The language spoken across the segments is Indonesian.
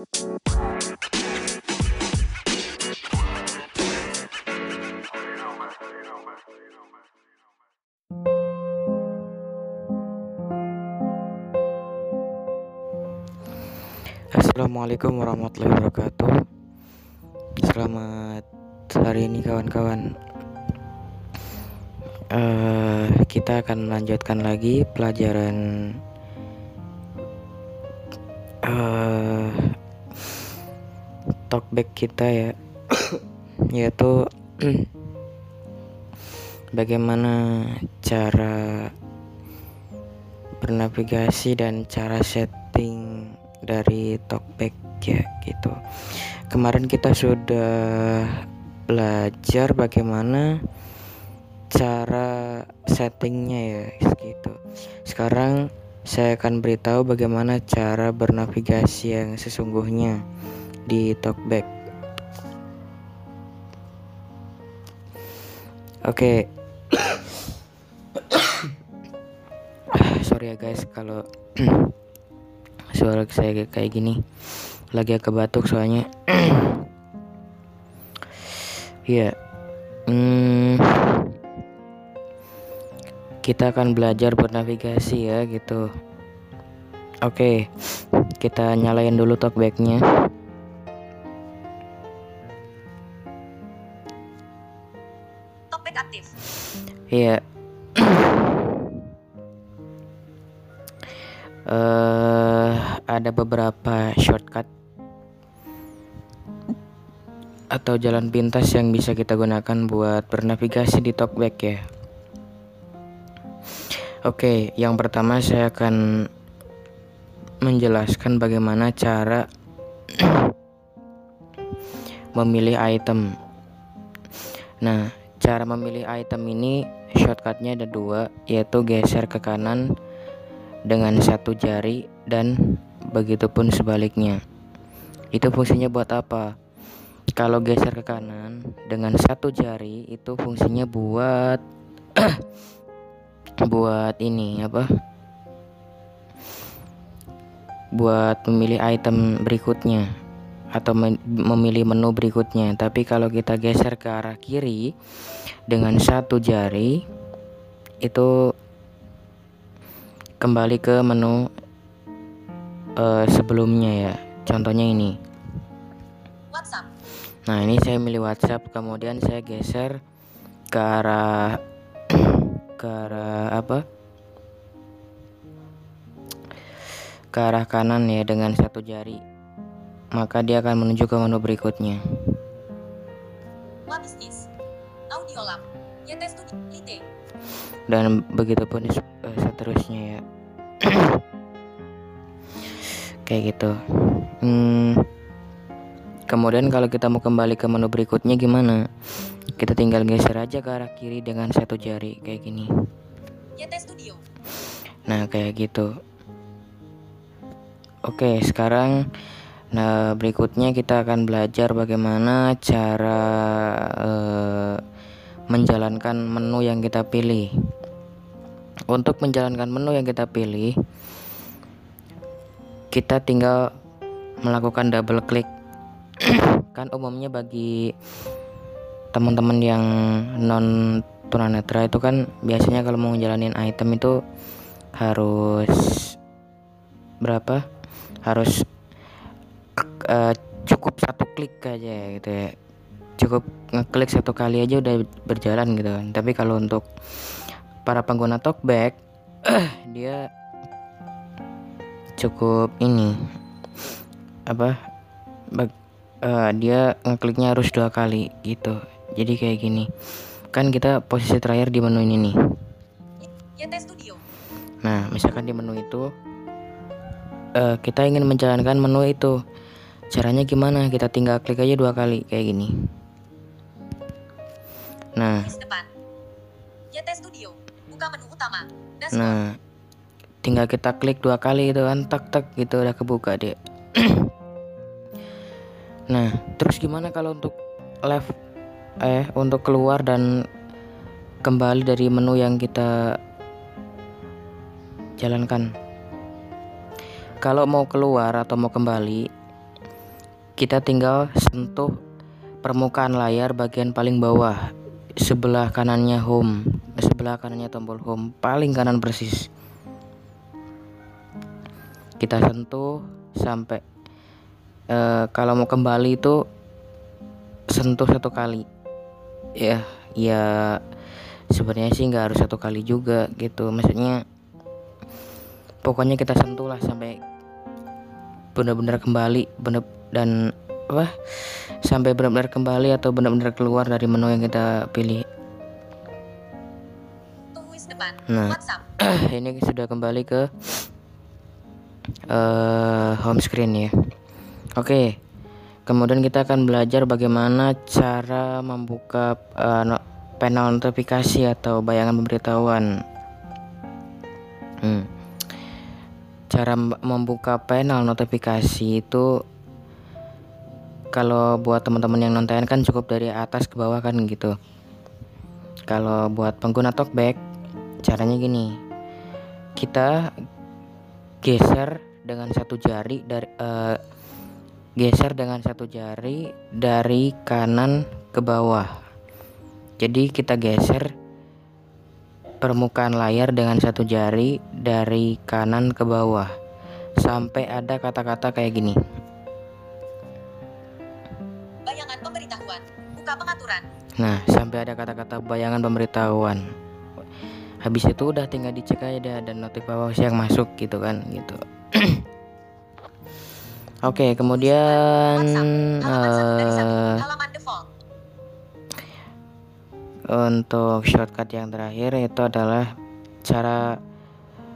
Assalamualaikum warahmatullahi wabarakatuh. Selamat hari ini kawan-kawan. Uh, Kita akan melanjutkan lagi pelajaran uh, Talkback kita ya Yaitu Bagaimana cara bernavigasi dan cara setting dari talkback ya gitu. Kemarin kita sudah belajar bagaimana cara settingnya ya gitu. Sekarang saya akan beritahu bagaimana cara bernavigasi yang sesungguhnya di talkback. Oke. Sorry ya guys kalau suara saya kayak gini. Lagi agak batuk soalnya. Ya hmm, kita akan belajar bernavigasi ya gitu. Oke. Kita nyalain dulu talkbacknya Aktif. Iya. uh, ada beberapa shortcut atau jalan pintas yang bisa kita gunakan buat bernavigasi di talkback ya. Oke, yang pertama saya akan menjelaskan bagaimana cara memilih item. Nah, cara memilih item ini shortcutnya ada dua, yaitu geser ke kanan dengan satu jari dan begitupun sebaliknya. Itu fungsinya buat apa? Kalau geser ke kanan dengan satu jari itu fungsinya buat buat ini apa? Buat memilih item berikutnya atau memilih menu berikutnya. Tapi kalau kita geser ke arah kiri dengan satu jari itu kembali ke menu uh, sebelumnya ya. Contohnya ini. WhatsApp. Nah ini saya milih WhatsApp. Kemudian saya geser ke arah ke arah apa? Ke arah kanan ya dengan satu jari maka dia akan menuju ke menu berikutnya. What is this? Ya dan begitupun uh, seterusnya ya. Kayak gitu. Hmm, kemudian kalau kita mau kembali ke menu berikutnya gimana? Kita tinggal geser aja ke arah kiri dengan satu jari kayak gini. Studio. Nah kayak gitu. Oke sekarang nah berikutnya kita akan belajar bagaimana cara uh, menjalankan menu yang kita pilih untuk menjalankan menu yang kita pilih, kita tinggal melakukan double klik. kan umumnya bagi teman-teman yang non tunanetra itu kan biasanya kalau mau ngejalanin item itu harus berapa? Harus uh, cukup satu klik aja gitu ya. Cukup ngeklik satu kali aja udah berjalan gitu kan. Tapi kalau untuk para pengguna talkback dia cukup ini apa bag, uh, dia ngekliknya harus dua kali gitu jadi kayak gini kan kita posisi terakhir di menu ini nih nah misalkan di menu itu uh, kita ingin menjalankan menu itu caranya gimana kita tinggal klik aja dua kali kayak gini nah buka menu utama. Dashboard. Nah, tinggal kita klik dua kali itu kan tak tak gitu udah kebuka deh. nah, terus gimana kalau untuk left eh untuk keluar dan kembali dari menu yang kita jalankan. Kalau mau keluar atau mau kembali, kita tinggal sentuh permukaan layar bagian paling bawah sebelah kanannya home sebelah kanannya tombol home paling kanan persis. Kita sentuh sampai uh, kalau mau kembali itu sentuh satu kali. Ya ya sebenarnya sih nggak harus satu kali juga gitu. Maksudnya pokoknya kita sentuh lah sampai benar-benar kembali benar dan apa sampai benar-benar kembali atau benar-benar keluar dari menu yang kita pilih. Nah ini sudah kembali ke uh, home screen ya. Oke kemudian kita akan belajar bagaimana cara membuka uh, panel notifikasi atau bayangan pemberitahuan. Hmm. cara membuka panel notifikasi itu kalau buat teman-teman yang nonton kan cukup dari atas ke bawah kan gitu kalau buat pengguna talkback caranya gini kita geser dengan satu jari dari uh, geser dengan satu jari dari kanan ke bawah. Jadi kita geser permukaan layar dengan satu jari dari kanan ke bawah sampai ada kata-kata kayak gini. Nah, sampai ada kata-kata bayangan pemberitahuan. Habis itu udah tinggal dicek aja dan notifikasi yang masuk gitu kan gitu. Oke, okay, kemudian uh, untuk shortcut yang terakhir itu adalah cara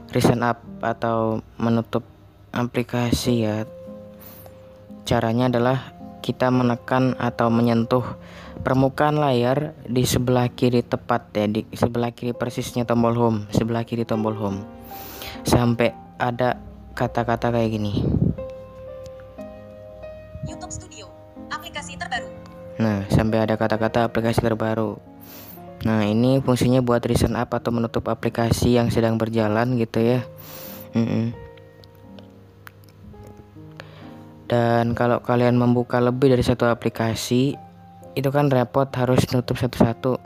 recent up atau menutup aplikasi ya. Caranya adalah kita menekan atau menyentuh permukaan layar di sebelah kiri tepat ya di sebelah kiri persisnya tombol home, sebelah kiri tombol home. Sampai ada kata-kata kayak gini. YouTube Studio, aplikasi terbaru. Nah, sampai ada kata-kata aplikasi terbaru. Nah, ini fungsinya buat recent up atau menutup aplikasi yang sedang berjalan gitu ya. Mm -mm. Dan kalau kalian membuka lebih dari satu aplikasi, itu kan repot harus nutup satu-satu.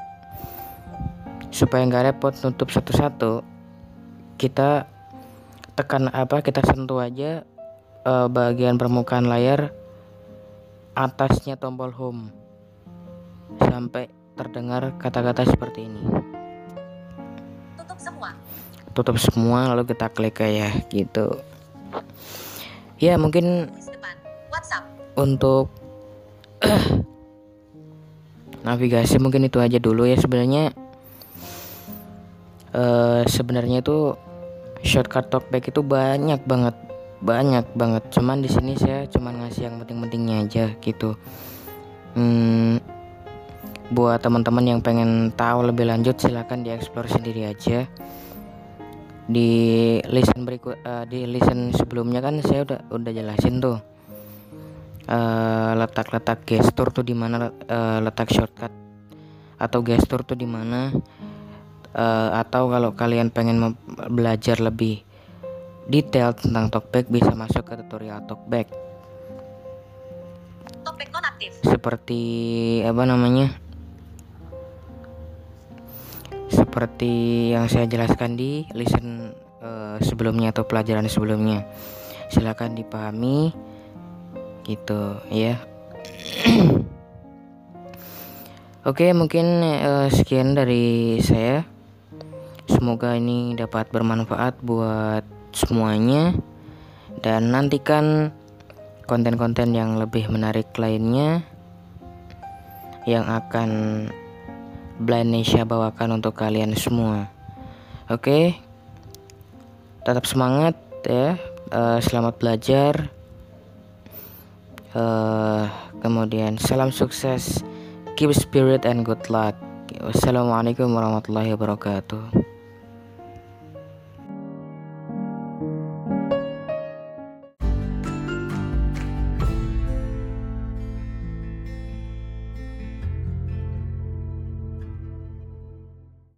Supaya nggak repot nutup satu-satu, kita tekan apa kita sentuh aja uh, bagian permukaan layar atasnya tombol home. Sampai terdengar kata-kata seperti ini. Tutup semua? Tutup semua lalu kita klik ya gitu. Ya mungkin untuk navigasi mungkin itu aja dulu ya sebenarnya. Uh, sebenarnya itu shortcut talkback itu banyak banget banyak banget. Cuman di sini saya cuman ngasih yang penting-pentingnya aja gitu. Hmm, buat teman-teman yang pengen tahu lebih lanjut silahkan dieksplor sendiri aja. Di listen berikut uh, di listen sebelumnya kan saya udah udah jelasin tuh uh, letak-letak gestur tuh di mana uh, letak shortcut atau gestur tuh di mana uh, atau kalau kalian pengen belajar lebih detail tentang talkback bisa masuk ke tutorial talkback. Talkback nonaktif. Seperti apa namanya? Seperti yang saya jelaskan di listen uh, sebelumnya atau pelajaran sebelumnya. Silakan dipahami gitu ya. Oke, mungkin uh, sekian dari saya. Semoga ini dapat bermanfaat buat semuanya dan nantikan konten-konten yang lebih menarik lainnya yang akan Blind Nesha bawakan untuk kalian semua. Oke. Tetap semangat ya. Uh, selamat belajar. Uh, kemudian salam sukses. Keep spirit and good luck. Wassalamualaikum warahmatullahi wabarakatuh.